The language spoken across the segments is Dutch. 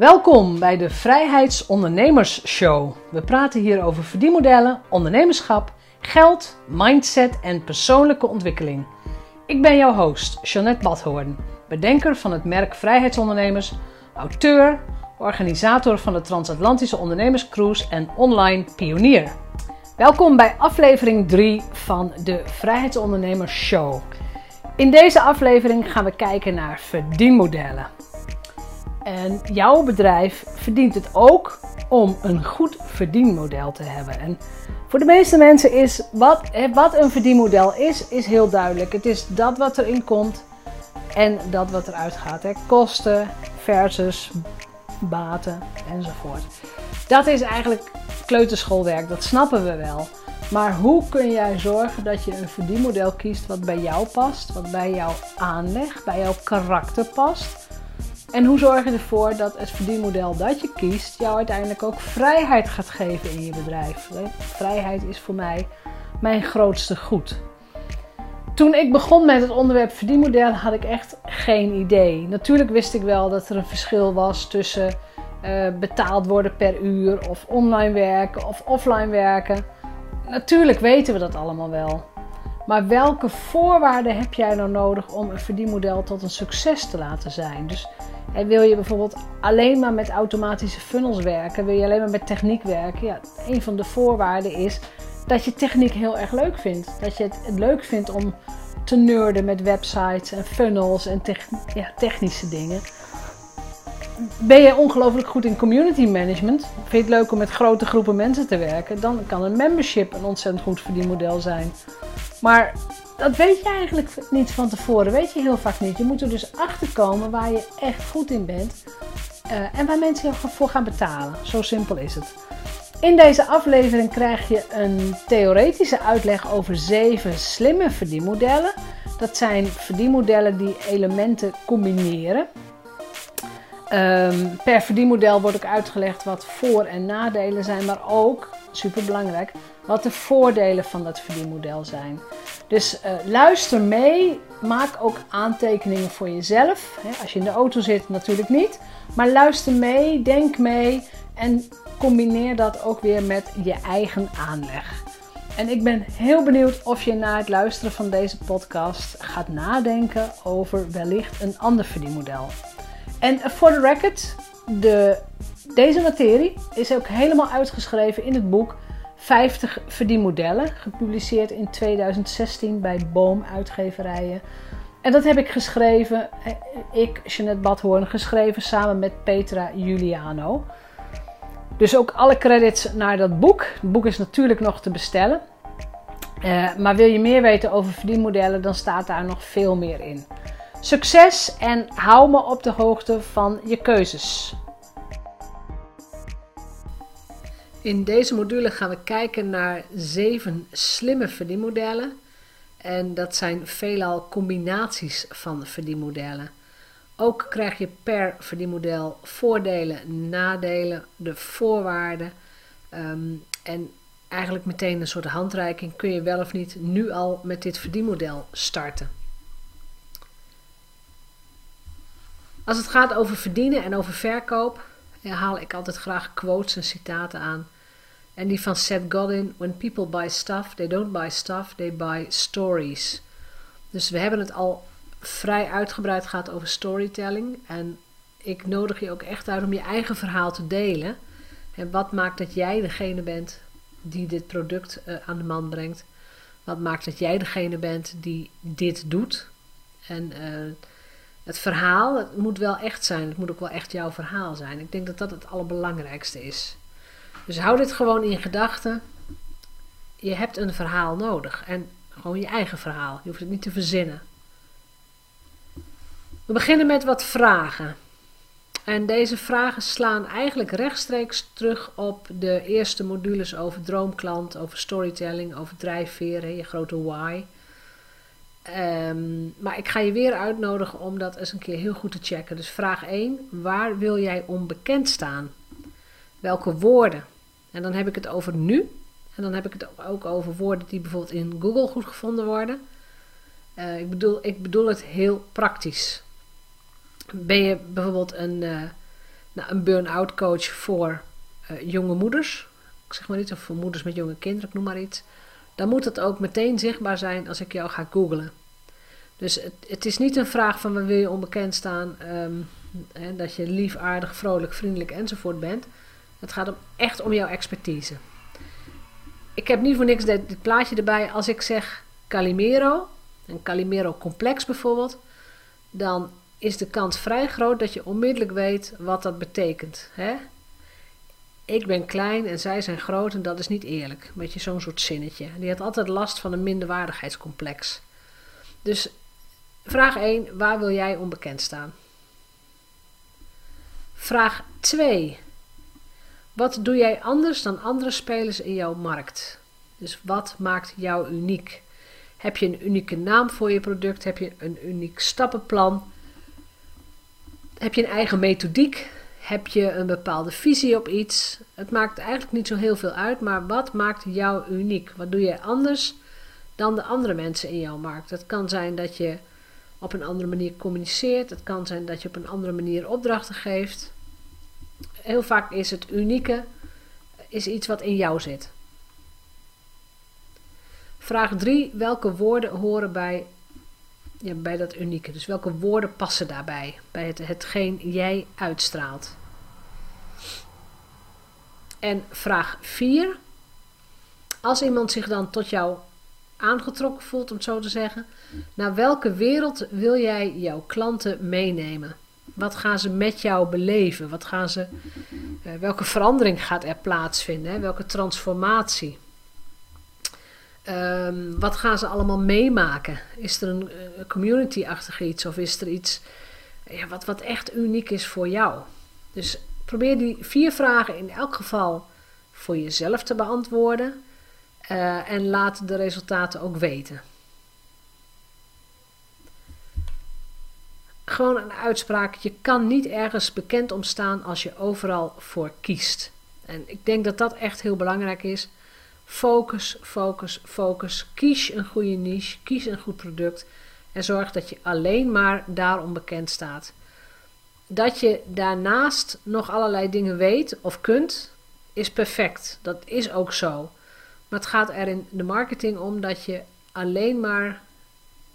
Welkom bij de Vrijheidsondernemers Show. We praten hier over verdienmodellen, ondernemerschap, geld, mindset en persoonlijke ontwikkeling. Ik ben jouw host, Jeanette Badhoorn, bedenker van het merk Vrijheidsondernemers, auteur, organisator van de Transatlantische Ondernemerscruise en online pionier. Welkom bij aflevering 3 van de Vrijheidsondernemers Show. In deze aflevering gaan we kijken naar verdienmodellen. En jouw bedrijf verdient het ook om een goed verdienmodel te hebben. En voor de meeste mensen is wat, wat een verdienmodel is, is heel duidelijk. Het is dat wat erin komt en dat wat eruit gaat. Hè. Kosten versus baten enzovoort. Dat is eigenlijk kleuterschoolwerk, dat snappen we wel. Maar hoe kun jij zorgen dat je een verdienmodel kiest wat bij jou past, wat bij jouw aanleg, bij jouw karakter past? En hoe zorg je ervoor dat het verdienmodel dat je kiest jou uiteindelijk ook vrijheid gaat geven in je bedrijf? Vrijheid is voor mij mijn grootste goed. Toen ik begon met het onderwerp verdienmodel had ik echt geen idee. Natuurlijk wist ik wel dat er een verschil was tussen uh, betaald worden per uur of online werken of offline werken. Natuurlijk weten we dat allemaal wel. Maar welke voorwaarden heb jij nou nodig om een verdienmodel tot een succes te laten zijn? Dus en wil je bijvoorbeeld alleen maar met automatische funnels werken, wil je alleen maar met techniek werken, ja, een van de voorwaarden is dat je techniek heel erg leuk vindt. Dat je het leuk vindt om te nerden met websites en funnels en ja, technische dingen. Ben je ongelooflijk goed in community management? Vind je het leuk om met grote groepen mensen te werken? Dan kan een membership een ontzettend goed verdienmodel zijn. Maar dat weet je eigenlijk niet van tevoren. Weet je heel vaak niet. Je moet er dus achter komen waar je echt goed in bent. Uh, en waar mensen voor gaan betalen. Zo simpel is het. In deze aflevering krijg je een theoretische uitleg over zeven slimme verdienmodellen. Dat zijn verdienmodellen die elementen combineren. Um, per verdienmodel wordt ook uitgelegd wat voor- en nadelen zijn, maar ook, super belangrijk, wat de voordelen van dat verdienmodel zijn. Dus uh, luister mee, maak ook aantekeningen voor jezelf. Als je in de auto zit, natuurlijk niet. Maar luister mee, denk mee en combineer dat ook weer met je eigen aanleg. En ik ben heel benieuwd of je na het luisteren van deze podcast gaat nadenken over wellicht een ander verdienmodel. En voor de record, de, deze materie is ook helemaal uitgeschreven in het boek 50 verdienmodellen, gepubliceerd in 2016 bij Boom Uitgeverijen. En dat heb ik geschreven, eh, ik, Jeanette Badhoorn, geschreven samen met Petra Juliano. Dus ook alle credits naar dat boek. Het boek is natuurlijk nog te bestellen. Uh, maar wil je meer weten over verdienmodellen, dan staat daar nog veel meer in. Succes en hou me op de hoogte van je keuzes. In deze module gaan we kijken naar zeven slimme verdienmodellen. En dat zijn veelal combinaties van verdienmodellen. Ook krijg je per verdienmodel voordelen, nadelen, de voorwaarden. Ehm, en eigenlijk meteen een soort handreiking. Kun je wel of niet nu al met dit verdienmodel starten? Als het gaat over verdienen en over verkoop, haal ik altijd graag quotes en citaten aan. En die van Seth Godin: When people buy stuff, they don't buy stuff, they buy stories. Dus we hebben het al vrij uitgebreid gehad over storytelling. En ik nodig je ook echt uit om je eigen verhaal te delen. En wat maakt dat jij degene bent die dit product uh, aan de man brengt? Wat maakt dat jij degene bent die dit doet? En uh, het verhaal, het moet wel echt zijn. Het moet ook wel echt jouw verhaal zijn. Ik denk dat dat het allerbelangrijkste is. Dus hou dit gewoon in gedachten. Je hebt een verhaal nodig. En gewoon je eigen verhaal. Je hoeft het niet te verzinnen. We beginnen met wat vragen. En deze vragen slaan eigenlijk rechtstreeks terug op de eerste modules over droomklant, over storytelling, over drijfveren, je grote why. Um, maar ik ga je weer uitnodigen om dat eens een keer heel goed te checken. Dus vraag 1. Waar wil jij onbekend staan? Welke woorden? En dan heb ik het over nu. En dan heb ik het ook over woorden die bijvoorbeeld in Google goed gevonden worden. Uh, ik, bedoel, ik bedoel het heel praktisch. Ben je bijvoorbeeld een uh, Nou, een burn-out coach voor uh, jonge moeders, ik zeg maar iets, of voor moeders met jonge kinderen, ik noem maar iets. Dan moet het ook meteen zichtbaar zijn als ik jou ga googlen. Dus het, het is niet een vraag van wil je onbekend staan, um, hè, dat je lief, aardig, vrolijk, vriendelijk enzovoort bent. Het gaat om, echt om jouw expertise. Ik heb niet voor niks dit, dit plaatje erbij. Als ik zeg Calimero, een Calimero complex bijvoorbeeld, dan is de kans vrij groot dat je onmiddellijk weet wat dat betekent. Hè? Ik ben klein en zij zijn groot en dat is niet eerlijk. Met je zo'n soort zinnetje. Die had altijd last van een minderwaardigheidscomplex. Dus vraag 1, waar wil jij onbekend staan? Vraag 2. Wat doe jij anders dan andere spelers in jouw markt? Dus wat maakt jou uniek? Heb je een unieke naam voor je product? Heb je een uniek stappenplan? Heb je een eigen methodiek? Heb je een bepaalde visie op iets? Het maakt eigenlijk niet zo heel veel uit, maar wat maakt jou uniek? Wat doe je anders dan de andere mensen in jouw markt? Het kan zijn dat je op een andere manier communiceert. Het kan zijn dat je op een andere manier opdrachten geeft. Heel vaak is het unieke is iets wat in jou zit. Vraag 3. Welke woorden horen bij, ja, bij dat unieke? Dus welke woorden passen daarbij? Bij het, hetgeen jij uitstraalt. En vraag 4. Als iemand zich dan tot jou aangetrokken voelt, om het zo te zeggen, naar welke wereld wil jij jouw klanten meenemen? Wat gaan ze met jou beleven? Wat gaan ze, uh, welke verandering gaat er plaatsvinden? Welke transformatie? Um, wat gaan ze allemaal meemaken? Is er een uh, community-achtig iets of is er iets ja, wat, wat echt uniek is voor jou? Dus probeer die vier vragen in elk geval voor jezelf te beantwoorden uh, en laat de resultaten ook weten. Gewoon een uitspraak. Je kan niet ergens bekend omstaan als je overal voor kiest. En ik denk dat dat echt heel belangrijk is. Focus, focus, focus. Kies een goede niche, kies een goed product en zorg dat je alleen maar daarom bekend staat. Dat je daarnaast nog allerlei dingen weet of kunt, is perfect. Dat is ook zo. Maar het gaat er in de marketing om dat je alleen maar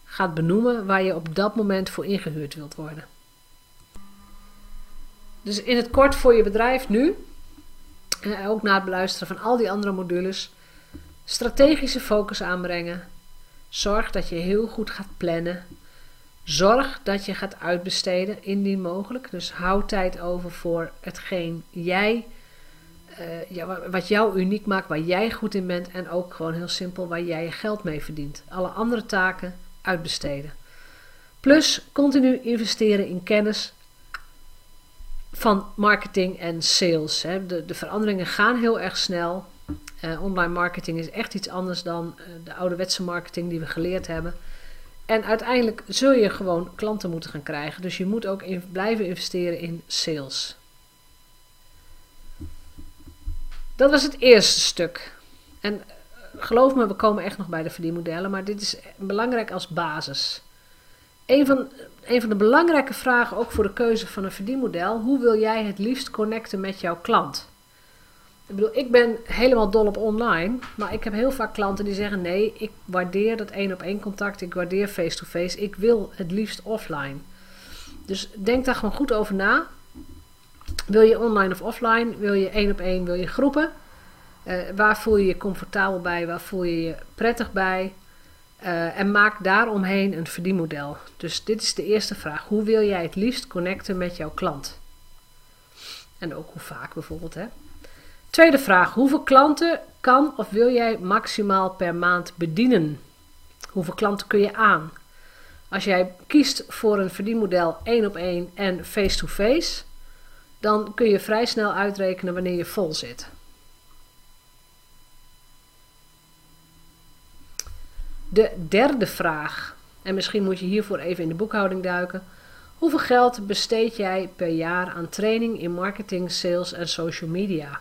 gaat benoemen waar je op dat moment voor ingehuurd wilt worden. Dus in het kort voor je bedrijf nu, en ook na het beluisteren van al die andere modules, strategische focus aanbrengen. Zorg dat je heel goed gaat plannen. Zorg dat je gaat uitbesteden, indien mogelijk. Dus hou tijd over voor hetgeen jij, ja, wat jou uniek maakt, waar jij goed in bent. En ook gewoon heel simpel waar jij je geld mee verdient. Alle andere taken uitbesteden. Plus continu investeren in kennis van marketing en sales. De, de veranderingen gaan heel erg snel. Uh, online marketing is echt iets anders dan uh, de ouderwetse marketing die we geleerd hebben. En uiteindelijk zul je gewoon klanten moeten gaan krijgen. Dus je moet ook blijven investeren in sales. Dat was het eerste stuk. En geloof me, we komen echt nog bij de verdienmodellen, maar dit is belangrijk als basis. Een van, een van de belangrijke vragen ook voor de keuze van een verdienmodel, hoe wil jij het liefst connecten met jouw klant? Ik bedoel, ik ben helemaal dol op online, maar ik heb heel vaak klanten die zeggen: nee, ik waardeer dat één op één contact, ik waardeer face-to-face, -face, ik wil het liefst offline. Dus denk daar gewoon goed over na. Wil je online of offline? Wil je één op één? Wil je groepen? Uh, waar voel je je comfortabel bij? Waar voel je je prettig bij? Uh, en maak daaromheen een verdienmodel. Dus dit is de eerste vraag. Hoe wil jij het liefst connecten met jouw klant? En ook hoe vaak bijvoorbeeld. Hè? Tweede vraag. Hoeveel klanten kan of wil jij maximaal per maand bedienen? Hoeveel klanten kun je aan? Als jij kiest voor een verdienmodel 1 op 1 en face-to-face, -face, dan kun je vrij snel uitrekenen wanneer je vol zit. De derde vraag, en misschien moet je hiervoor even in de boekhouding duiken. Hoeveel geld besteed jij per jaar aan training in marketing, sales en social media?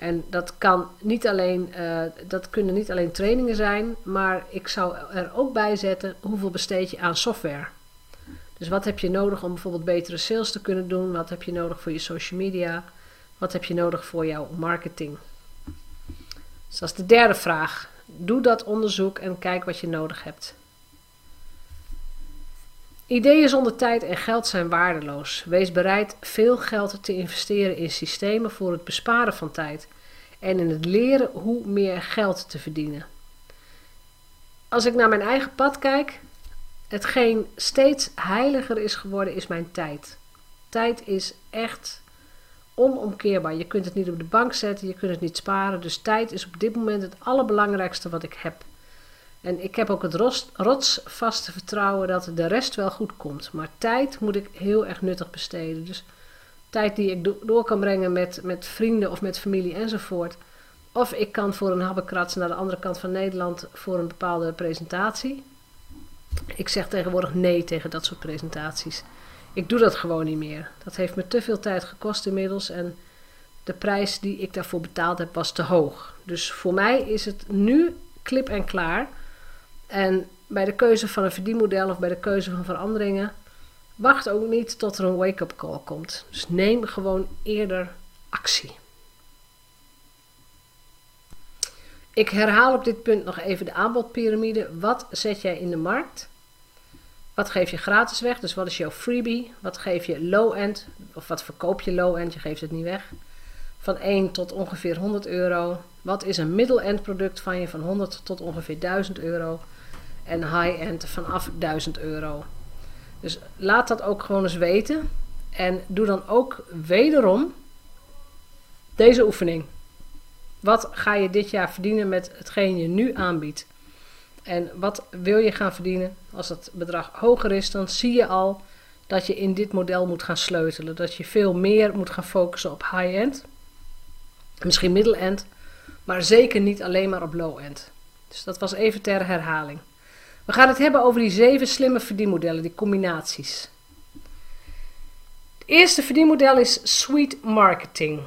En dat, kan niet alleen, uh, dat kunnen niet alleen trainingen zijn, maar ik zou er ook bij zetten hoeveel besteed je aan software. Dus wat heb je nodig om bijvoorbeeld betere sales te kunnen doen? Wat heb je nodig voor je social media? Wat heb je nodig voor jouw marketing? Dus dat is de derde vraag. Doe dat onderzoek en kijk wat je nodig hebt. Ideeën zonder tijd en geld zijn waardeloos. Wees bereid veel geld te investeren in systemen voor het besparen van tijd en in het leren hoe meer geld te verdienen. Als ik naar mijn eigen pad kijk, hetgeen steeds heiliger is geworden, is mijn tijd. Tijd is echt onomkeerbaar. Je kunt het niet op de bank zetten, je kunt het niet sparen. Dus tijd is op dit moment het allerbelangrijkste wat ik heb. En ik heb ook het rotsvaste vertrouwen dat de rest wel goed komt. Maar tijd moet ik heel erg nuttig besteden. Dus tijd die ik door kan brengen met, met vrienden of met familie enzovoort. Of ik kan voor een habbekrats naar de andere kant van Nederland voor een bepaalde presentatie. Ik zeg tegenwoordig nee tegen dat soort presentaties. Ik doe dat gewoon niet meer. Dat heeft me te veel tijd gekost inmiddels en de prijs die ik daarvoor betaald heb was te hoog. Dus voor mij is het nu klip en klaar. En bij de keuze van een verdienmodel of bij de keuze van veranderingen, wacht ook niet tot er een wake-up call komt. Dus neem gewoon eerder actie. Ik herhaal op dit punt nog even de aanbodpyramide. Wat zet jij in de markt? Wat geef je gratis weg? Dus wat is jouw freebie? Wat geef je low-end? Of wat verkoop je low-end? Je geeft het niet weg. Van 1 tot ongeveer 100 euro. Wat is een middle-end product van je van 100 tot ongeveer 1000 euro? En high-end vanaf 1000 euro. Dus laat dat ook gewoon eens weten. En doe dan ook wederom deze oefening. Wat ga je dit jaar verdienen met hetgeen je nu aanbiedt? En wat wil je gaan verdienen? Als het bedrag hoger is, dan zie je al dat je in dit model moet gaan sleutelen. Dat je veel meer moet gaan focussen op high-end. Misschien middle-end. Maar zeker niet alleen maar op low-end. Dus dat was even ter herhaling. We gaan het hebben over die zeven slimme verdienmodellen, die combinaties. Het eerste verdienmodel is sweet marketing.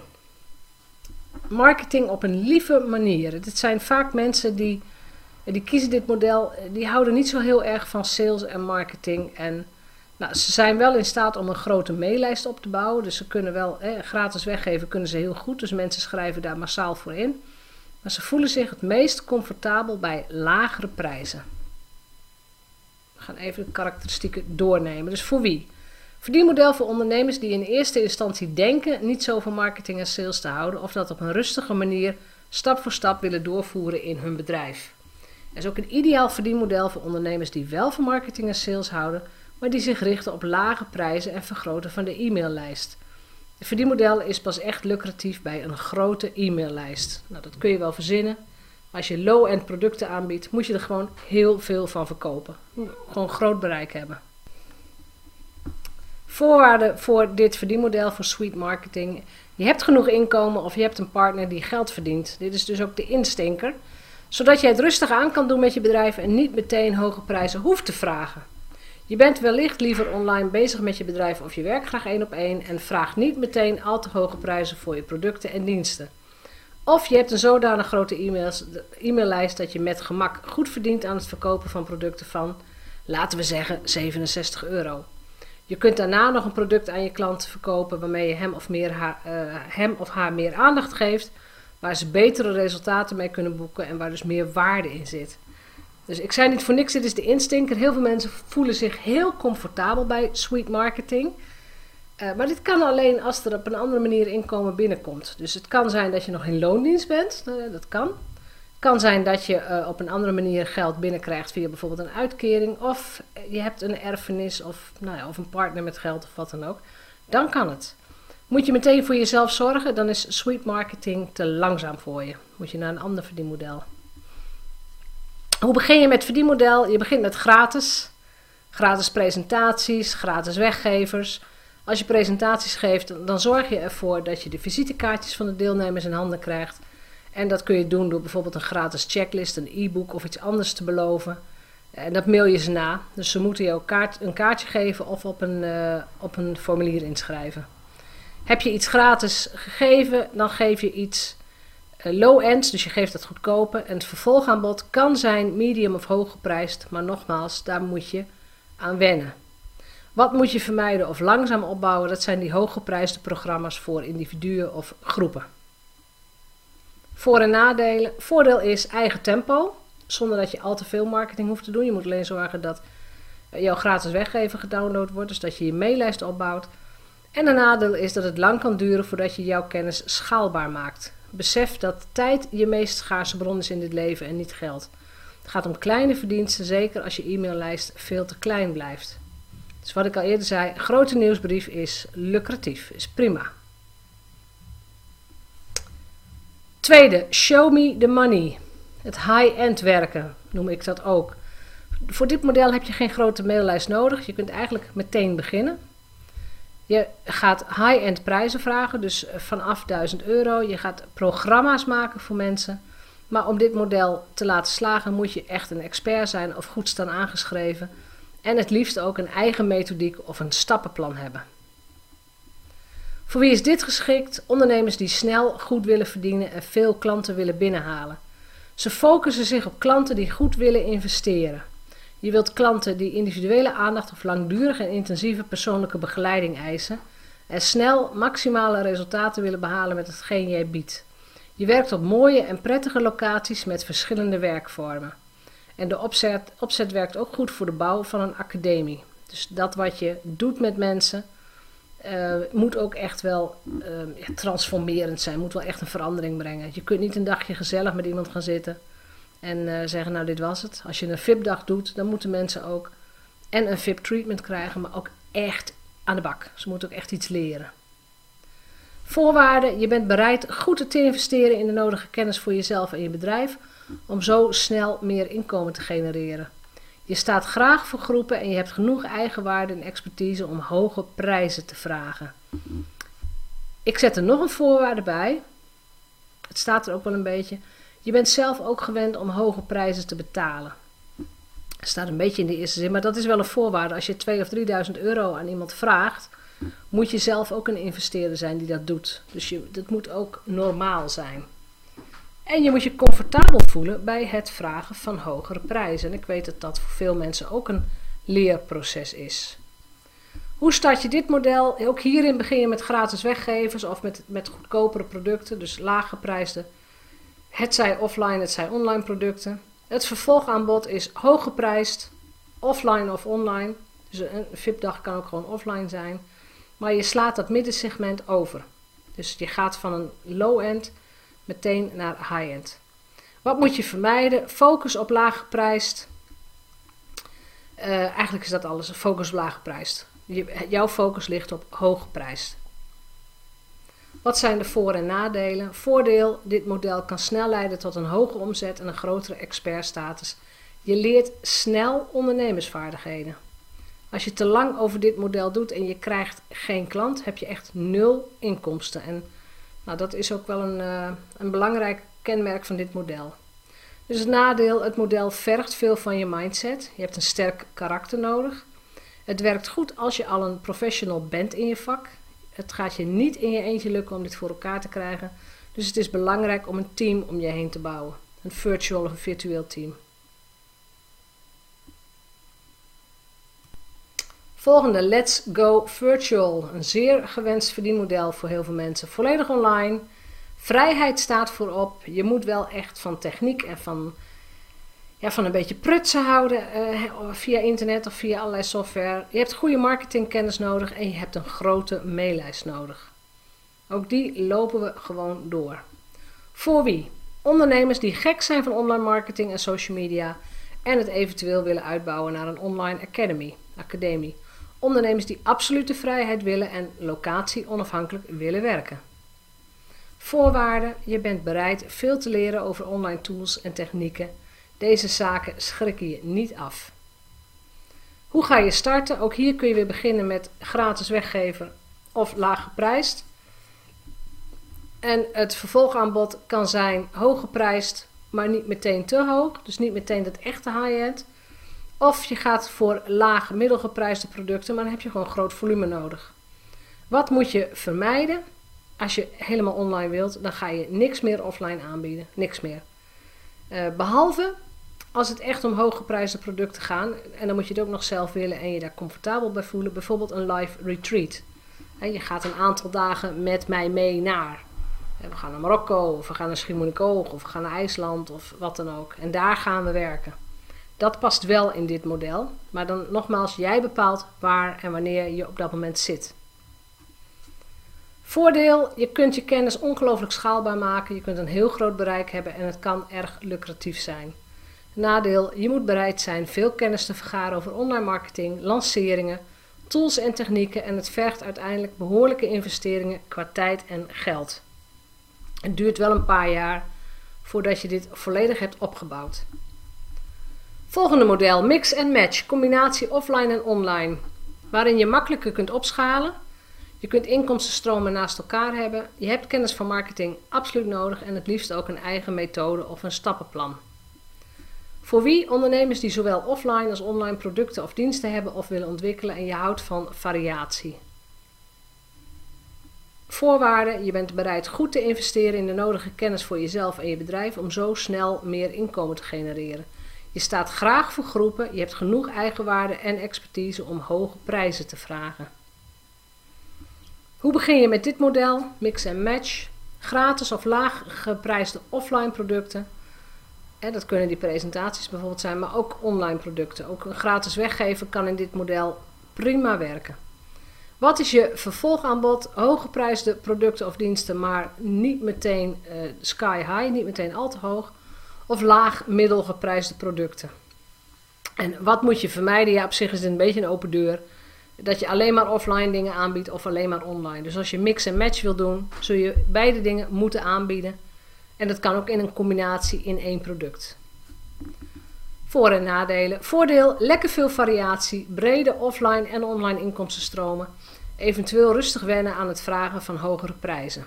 Marketing op een lieve manier. Dit zijn vaak mensen die die kiezen dit model, die houden niet zo heel erg van sales en marketing. En nou, ze zijn wel in staat om een grote maillijst op te bouwen. Dus ze kunnen wel gratis weggeven, kunnen ze heel goed. Dus mensen schrijven daar massaal voor in. Maar ze voelen zich het meest comfortabel bij lagere prijzen. Gaan even de karakteristieken doornemen. Dus voor wie? Verdienmodel voor ondernemers die in eerste instantie denken niet zo van marketing en sales te houden, of dat op een rustige manier stap voor stap willen doorvoeren in hun bedrijf. Het is ook een ideaal verdienmodel voor ondernemers die wel van marketing en sales houden, maar die zich richten op lage prijzen en vergroten van de e-maillijst. Het verdienmodel is pas echt lucratief bij een grote e-maillijst. Nou, dat kun je wel verzinnen. Als je low-end producten aanbiedt, moet je er gewoon heel veel van verkopen. Gewoon groot bereik hebben. Voorwaarden voor dit verdienmodel voor sweet marketing. Je hebt genoeg inkomen of je hebt een partner die geld verdient. Dit is dus ook de instinker zodat je het rustig aan kan doen met je bedrijf en niet meteen hoge prijzen hoeft te vragen. Je bent wellicht liever online bezig met je bedrijf of je werkt graag één op één en vraagt niet meteen al te hoge prijzen voor je producten en diensten. Of je hebt een zodanig grote e-maillijst dat je met gemak goed verdient aan het verkopen van producten van, laten we zeggen, 67 euro. Je kunt daarna nog een product aan je klant verkopen waarmee je hem of, meer haar, uh, hem of haar meer aandacht geeft waar ze betere resultaten mee kunnen boeken en waar dus meer waarde in zit. Dus ik zei niet voor niks, dit is de instinker. Heel veel mensen voelen zich heel comfortabel bij sweet marketing. Uh, maar dit kan alleen als er op een andere manier inkomen binnenkomt. Dus het kan zijn dat je nog in loondienst bent, uh, dat kan. Het kan zijn dat je uh, op een andere manier geld binnenkrijgt via bijvoorbeeld een uitkering. Of je hebt een erfenis of, nou ja, of een partner met geld of wat dan ook. Dan kan het. Moet je meteen voor jezelf zorgen, dan is sweet marketing te langzaam voor je. Moet je naar een ander verdienmodel. Hoe begin je met verdienmodel? Je begint met gratis. Gratis presentaties, gratis weggevers. Als je presentaties geeft, dan zorg je ervoor dat je de visitekaartjes van de deelnemers in handen krijgt. En dat kun je doen door bijvoorbeeld een gratis checklist, een e-book of iets anders te beloven. En dat mail je ze na. Dus ze moeten je ook een kaartje geven of op een, uh, op een formulier inschrijven. Heb je iets gratis gegeven, dan geef je iets uh, low-end, dus je geeft het goedkope. En het vervolgaanbod kan zijn medium of hoog geprijsd, maar nogmaals, daar moet je aan wennen. Wat moet je vermijden of langzaam opbouwen? Dat zijn die hooggeprijsde programma's voor individuen of groepen. Voor- en nadelen. Voordeel is eigen tempo, zonder dat je al te veel marketing hoeft te doen. Je moet alleen zorgen dat jouw gratis weggeven gedownload wordt, dus dat je je maillijst opbouwt. En een nadeel is dat het lang kan duren voordat je jouw kennis schaalbaar maakt. Besef dat tijd je meest schaarse bron is in dit leven en niet geld. Het gaat om kleine verdiensten, zeker als je e-maillijst veel te klein blijft. Dus wat ik al eerder zei, grote nieuwsbrief is lucratief, is prima. Tweede, show me the money. Het high-end werken noem ik dat ook. Voor dit model heb je geen grote maillijst nodig. Je kunt eigenlijk meteen beginnen. Je gaat high-end prijzen vragen, dus vanaf 1000 euro. Je gaat programma's maken voor mensen. Maar om dit model te laten slagen moet je echt een expert zijn of goed staan aangeschreven. En het liefst ook een eigen methodiek of een stappenplan hebben. Voor wie is dit geschikt? Ondernemers die snel goed willen verdienen en veel klanten willen binnenhalen. Ze focussen zich op klanten die goed willen investeren. Je wilt klanten die individuele aandacht of langdurige en intensieve persoonlijke begeleiding eisen en snel maximale resultaten willen behalen met hetgeen jij biedt. Je werkt op mooie en prettige locaties met verschillende werkvormen. En de opzet, opzet werkt ook goed voor de bouw van een academie. Dus dat wat je doet met mensen uh, moet ook echt wel uh, transformerend zijn, moet wel echt een verandering brengen. Je kunt niet een dagje gezellig met iemand gaan zitten en uh, zeggen, nou dit was het. Als je een VIP-dag doet, dan moeten mensen ook en een VIP-treatment krijgen, maar ook echt aan de bak. Ze moeten ook echt iets leren. Voorwaarden, je bent bereid goed te investeren in de nodige kennis voor jezelf en je bedrijf om zo snel meer inkomen te genereren. Je staat graag voor groepen en je hebt genoeg eigenwaarde en expertise om hoge prijzen te vragen. Ik zet er nog een voorwaarde bij. Het staat er ook wel een beetje. Je bent zelf ook gewend om hoge prijzen te betalen. Het staat een beetje in de eerste zin, maar dat is wel een voorwaarde. Als je 2.000 of 3.000 euro aan iemand vraagt, moet je zelf ook een investeerder zijn die dat doet. Dus je, dat moet ook normaal zijn. En je moet je comfortabel voelen bij het vragen van hogere prijzen. En ik weet dat dat voor veel mensen ook een leerproces is. Hoe start je dit model? Ook hierin begin je met gratis weggevers of met, met goedkopere producten, dus laaggeprijsde. Het zij offline, het zij online producten. Het vervolgaanbod is hooggeprijsd, offline of online. Dus een VIP-dag kan ook gewoon offline zijn. Maar je slaat dat middensegment over. Dus je gaat van een low-end meteen naar high-end. Wat moet je vermijden? Focus op laag geprijsd. Uh, eigenlijk is dat alles. Focus op laag geprijsd. Jouw focus ligt op hoog geprijsd. Wat zijn de voor- en nadelen? Voordeel: dit model kan snel leiden tot een hoge omzet en een grotere expertstatus. Je leert snel ondernemersvaardigheden. Als je te lang over dit model doet en je krijgt geen klant, heb je echt nul inkomsten. En nou, dat is ook wel een, uh, een belangrijk kenmerk van dit model. Dus het nadeel, het model vergt veel van je mindset. Je hebt een sterk karakter nodig. Het werkt goed als je al een professional bent in je vak. Het gaat je niet in je eentje lukken om dit voor elkaar te krijgen. Dus het is belangrijk om een team om je heen te bouwen. Een virtual of een virtueel team. Volgende, Let's Go Virtual. Een zeer gewenst verdienmodel voor heel veel mensen. Volledig online. Vrijheid staat voorop. Je moet wel echt van techniek en van, ja, van een beetje prutsen houden uh, via internet of via allerlei software. Je hebt goede marketingkennis nodig en je hebt een grote maillijst nodig. Ook die lopen we gewoon door. Voor wie? Ondernemers die gek zijn van online marketing en social media en het eventueel willen uitbouwen naar een online academy. academie ondernemers die absolute vrijheid willen en locatie onafhankelijk willen werken. Voorwaarden: je bent bereid veel te leren over online tools en technieken. Deze zaken schrikken je niet af. Hoe ga je starten? Ook hier kun je weer beginnen met gratis weggeven of laag geprijsd. En het vervolgaanbod kan zijn hoog geprijsd, maar niet meteen te hoog. Dus niet meteen dat echte high-end. Of je gaat voor laag middelgeprijsde producten, maar dan heb je gewoon groot volume nodig. Wat moet je vermijden? Als je helemaal online wilt, dan ga je niks meer offline aanbieden. Niks meer. Uh, behalve als het echt om hooggeprijsde producten gaat, en dan moet je het ook nog zelf willen en je daar comfortabel bij voelen, bijvoorbeeld een live retreat. je gaat een aantal dagen met mij mee naar. We gaan naar Marokko, of we gaan naar Schiermonnikoog, of we gaan naar IJsland, of wat dan ook. En daar gaan we werken. Dat past wel in dit model, maar dan nogmaals, jij bepaalt waar en wanneer je op dat moment zit. Voordeel, je kunt je kennis ongelooflijk schaalbaar maken, je kunt een heel groot bereik hebben en het kan erg lucratief zijn. Nadeel, je moet bereid zijn veel kennis te vergaren over online marketing, lanceringen, tools en technieken en het vergt uiteindelijk behoorlijke investeringen qua tijd en geld. Het duurt wel een paar jaar voordat je dit volledig hebt opgebouwd. Volgende model, mix and match, combinatie offline en online, waarin je makkelijker kunt opschalen. Je kunt inkomstenstromen naast elkaar hebben. Je hebt kennis van marketing absoluut nodig en het liefst ook een eigen methode of een stappenplan. Voor wie ondernemers die zowel offline als online producten of diensten hebben of willen ontwikkelen en je houdt van variatie. Voorwaarden: je bent bereid goed te investeren in de nodige kennis voor jezelf en je bedrijf om zo snel meer inkomen te genereren. Je staat graag voor groepen, je hebt genoeg eigenwaarde en expertise om hoge prijzen te vragen. Hoe begin je met dit model? Mix en match. Gratis of laag geprijsde offline producten. dat kunnen die presentaties bijvoorbeeld zijn, maar ook online producten. Ook een gratis weggeven kan in dit model prima werken. Wat is je vervolgaanbod? Hooggeprijsde producten of diensten, maar niet meteen uh, sky high, niet meteen al te hoog. Of laag middelgeprijsde producten. En wat moet je vermijden? Ja, op zich is het een beetje een open deur. Dat je alleen maar offline dingen aanbiedt of alleen maar online. Dus als je mix en match wil doen, zul je beide dingen moeten aanbieden. En dat kan ook in een combinatie in één product. Voor- en nadelen. Voordeel: lekker veel variatie, brede offline en online inkomstenstromen. Eventueel rustig wennen aan het vragen van hogere prijzen.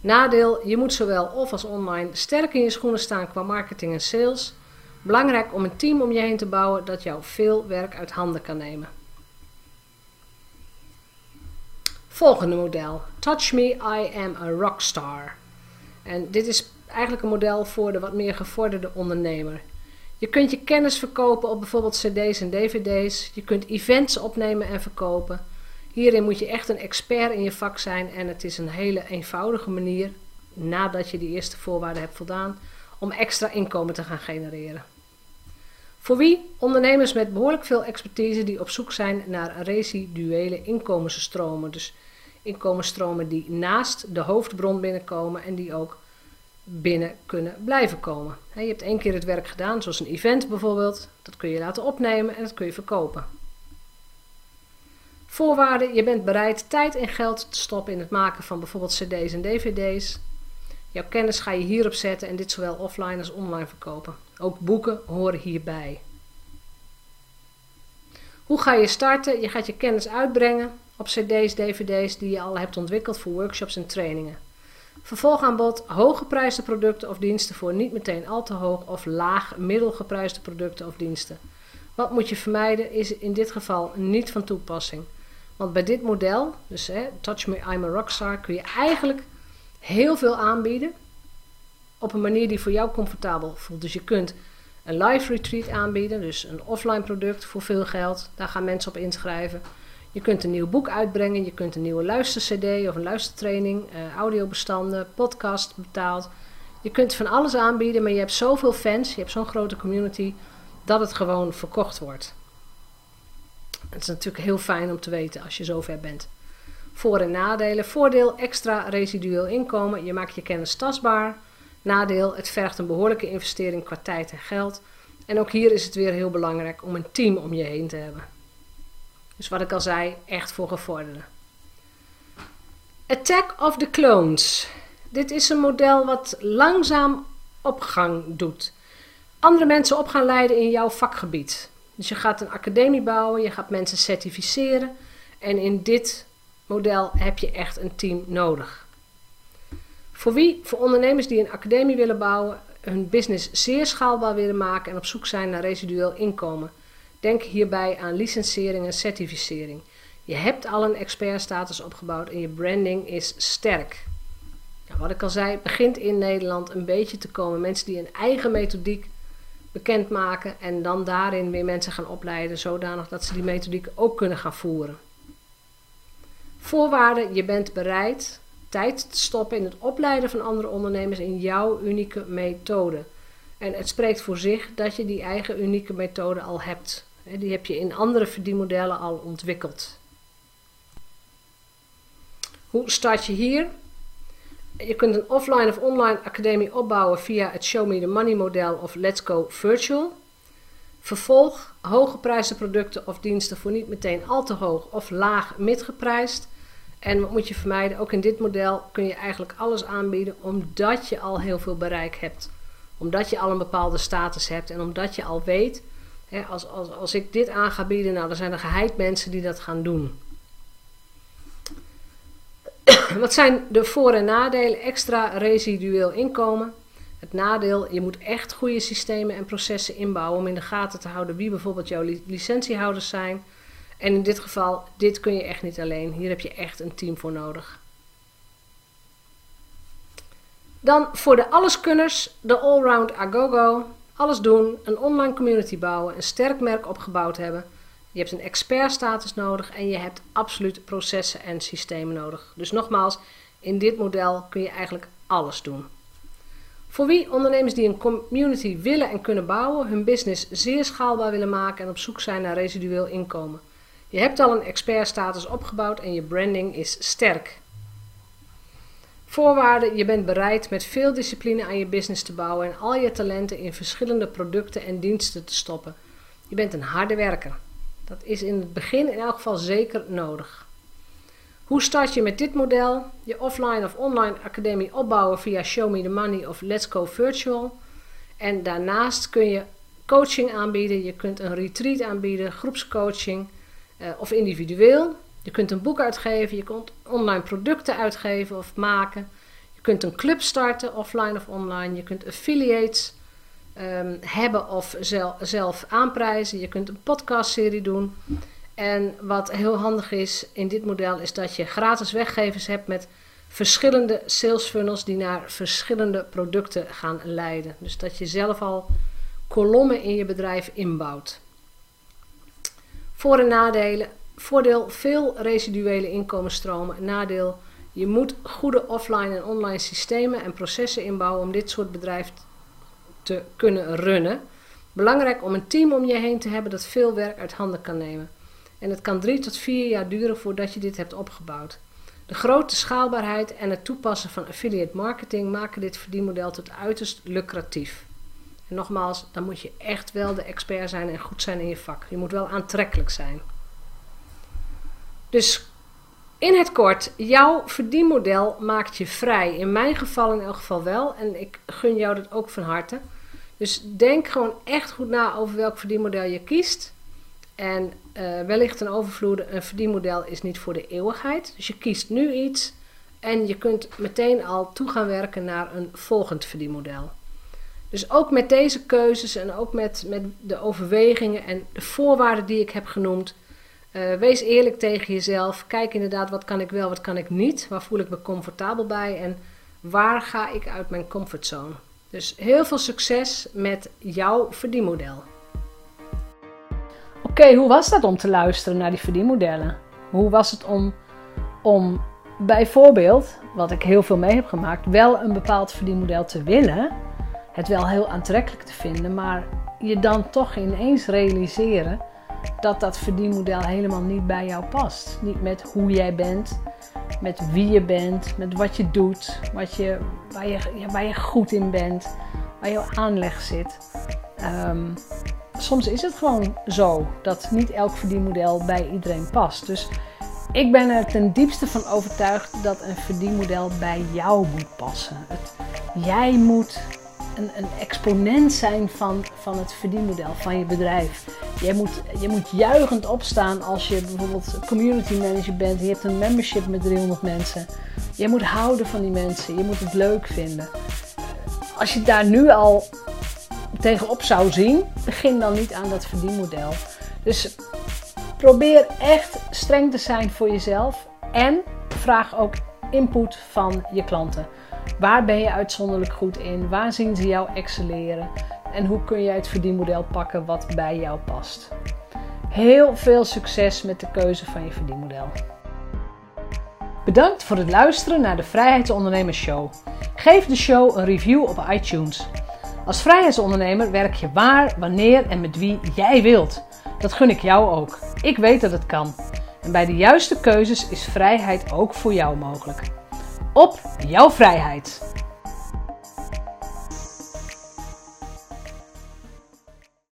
Nadeel: je moet zowel off als online sterk in je schoenen staan qua marketing en sales. Belangrijk om een team om je heen te bouwen dat jou veel werk uit handen kan nemen. Volgende model. Touch Me, I Am a Rockstar. En dit is eigenlijk een model voor de wat meer gevorderde ondernemer. Je kunt je kennis verkopen op bijvoorbeeld cd's en dvd's. Je kunt events opnemen en verkopen. Hierin moet je echt een expert in je vak zijn en het is een hele eenvoudige manier, nadat je die eerste voorwaarden hebt voldaan, om extra inkomen te gaan genereren. Voor wie? Ondernemers met behoorlijk veel expertise die op zoek zijn naar residuele inkomensstromen. Dus inkomensstromen die naast de hoofdbron binnenkomen en die ook binnen kunnen blijven komen. Je hebt één keer het werk gedaan, zoals een event bijvoorbeeld. Dat kun je laten opnemen en dat kun je verkopen. Voorwaarden: je bent bereid tijd en geld te stoppen in het maken van bijvoorbeeld CD's en DVD's. Jouw kennis ga je hierop zetten en dit zowel offline als online verkopen. Ook boeken horen hierbij. Hoe ga je starten? Je gaat je kennis uitbrengen op CD's, DVD's die je al hebt ontwikkeld voor workshops en trainingen. Vervolgaanbod: hooggeprijsde producten of diensten voor niet meteen al te hoog of laag middelgeprijsde producten of diensten. Wat moet je vermijden is in dit geval niet van toepassing. Want bij dit model, dus hè, Touch Me, I'm a Rockstar, kun je eigenlijk heel veel aanbieden op een manier die voor jou comfortabel voelt. Dus je kunt een live retreat aanbieden, dus een offline product voor veel geld. Daar gaan mensen op inschrijven. Je kunt een nieuw boek uitbrengen, je kunt een nieuwe luister-CD of een luistertraining, uh, audiobestanden, podcast betaald. Je kunt van alles aanbieden, maar je hebt zoveel fans, je hebt zo'n grote community, dat het gewoon verkocht wordt. Het is natuurlijk heel fijn om te weten als je zover bent. Voor- en nadelen. Voordeel, extra residueel inkomen. Je maakt je kennis tastbaar. Nadeel, het vergt een behoorlijke investering qua tijd en geld. En ook hier is het weer heel belangrijk om een team om je heen te hebben. Dus wat ik al zei, echt voor gevorderden. Attack of the Clones. Dit is een model wat langzaam opgang doet. Andere mensen op gaan leiden in jouw vakgebied. Dus je gaat een academie bouwen, je gaat mensen certificeren. En in dit model heb je echt een team nodig. Voor wie? Voor ondernemers die een academie willen bouwen, hun business zeer schaalbaar willen maken en op zoek zijn naar residueel inkomen. Denk hierbij aan licentiëring en certificering. Je hebt al een expertstatus opgebouwd en je branding is sterk. Nou, wat ik al zei, begint in Nederland een beetje te komen. Mensen die een eigen methodiek bekendmaken en dan daarin weer mensen gaan opleiden, zodanig dat ze die methodiek ook kunnen gaan voeren. Voorwaarde, je bent bereid tijd te stoppen in het opleiden van andere ondernemers in jouw unieke methode. En het spreekt voor zich dat je die eigen unieke methode al hebt. Die heb je in andere verdienmodellen al ontwikkeld. Hoe start je hier? Je kunt een offline of online academie opbouwen via het Show Me the Money model of Let's Go Virtual. Vervolg, hoge prijzen producten of diensten voor niet meteen al te hoog of laag midgeprijsd. En wat moet je vermijden? Ook in dit model kun je eigenlijk alles aanbieden omdat je al heel veel bereik hebt. Omdat je al een bepaalde status hebt en omdat je al weet, hè, als, als, als ik dit aan ga bieden, nou dan zijn er geheid mensen die dat gaan doen. Wat zijn de voor- en nadelen? Extra residueel inkomen. Het nadeel, je moet echt goede systemen en processen inbouwen om in de gaten te houden wie bijvoorbeeld jouw licentiehouders zijn. En in dit geval, dit kun je echt niet alleen. Hier heb je echt een team voor nodig. Dan voor de alleskunners, de allround agogo. Alles doen, een online community bouwen, een sterk merk opgebouwd hebben je hebt een expertstatus nodig en je hebt absoluut processen en systemen nodig. Dus nogmaals, in dit model kun je eigenlijk alles doen. Voor wie ondernemers die een community willen en kunnen bouwen, hun business zeer schaalbaar willen maken en op zoek zijn naar residueel inkomen. Je hebt al een expertstatus opgebouwd en je branding is sterk. Voorwaarden: je bent bereid met veel discipline aan je business te bouwen en al je talenten in verschillende producten en diensten te stoppen. Je bent een harde werker. Dat is in het begin in elk geval zeker nodig. Hoe start je met dit model? Je offline of online academie opbouwen via Show Me the Money of Let's Go Virtual. En daarnaast kun je coaching aanbieden. Je kunt een retreat aanbieden, groepscoaching uh, of individueel. Je kunt een boek uitgeven, je kunt online producten uitgeven of maken. Je kunt een club starten, offline of online. Je kunt affiliates um, hebben of zelf, zelf aanprijzen. Je kunt een podcastserie doen. En wat heel handig is in dit model is dat je gratis weggevers hebt met verschillende sales funnels die naar verschillende producten gaan leiden. Dus dat je zelf al kolommen in je bedrijf inbouwt. Voor- en nadelen. Voordeel, veel residuele inkomensstromen. Nadeel, je moet goede offline en online systemen en processen inbouwen om dit soort bedrijf te kunnen runnen. Belangrijk om een team om je heen te hebben dat veel werk uit handen kan nemen. En het kan drie tot vier jaar duren voordat je dit hebt opgebouwd. De grote schaalbaarheid en het toepassen van affiliate marketing maken dit verdienmodel tot uiterst lucratief. En nogmaals, dan moet je echt wel de expert zijn en goed zijn in je vak. Je moet wel aantrekkelijk zijn. Dus in het kort, jouw verdienmodel maakt je vrij. In mijn geval in elk geval wel. En ik gun jou dat ook van harte. Dus denk gewoon echt goed na over welk verdienmodel je kiest. En uh, wellicht een overvloede, een verdienmodel is niet voor de eeuwigheid. Dus je kiest nu iets en je kunt meteen al toe gaan werken naar een volgend verdienmodel. Dus ook met deze keuzes en ook met, met de overwegingen en de voorwaarden die ik heb genoemd, uh, wees eerlijk tegen jezelf. Kijk inderdaad, wat kan ik wel, wat kan ik niet? Waar voel ik me comfortabel bij? En waar ga ik uit mijn comfortzone? Dus heel veel succes met jouw verdienmodel. Oké, hoe was dat om te luisteren naar die verdienmodellen? Hoe was het om, om bijvoorbeeld, wat ik heel veel mee heb gemaakt, wel een bepaald verdienmodel te willen, het wel heel aantrekkelijk te vinden, maar je dan toch ineens realiseren dat dat verdienmodel helemaal niet bij jou past. Niet met hoe jij bent, met wie je bent, met wat je doet, wat je, waar, je, waar je goed in bent, waar jouw aanleg zit. Ehm, soms is het gewoon zo dat niet elk verdienmodel bij iedereen past. Dus ik ben er ten diepste van overtuigd dat een verdienmodel bij jou moet passen. Het, jij moet een, een, exponent zijn van, van het verdienmodel van je bedrijf. Je moet, je moet juichend opstaan als je bijvoorbeeld community manager bent. Je hebt een membership met 300 mensen. Je moet houden van die mensen. Je moet het leuk vinden. Als je daar nu al tegenop zou zien, begin dan niet aan dat verdienmodel. Dus probeer echt streng te zijn voor jezelf. En vraag ook input van je klanten. Waar ben je uitzonderlijk goed in? Waar zien ze jou excelleren? En hoe kun jij het verdienmodel pakken wat bij jou past? Heel veel succes met de keuze van je verdienmodel. Bedankt voor het luisteren naar de Vrijheidsondernemers Show. Geef de show een review op iTunes. Als vrijheidsondernemer werk je waar, wanneer en met wie jij wilt. Dat gun ik jou ook. Ik weet dat het kan. En bij de juiste keuzes is vrijheid ook voor jou mogelijk. Op jouw vrijheid!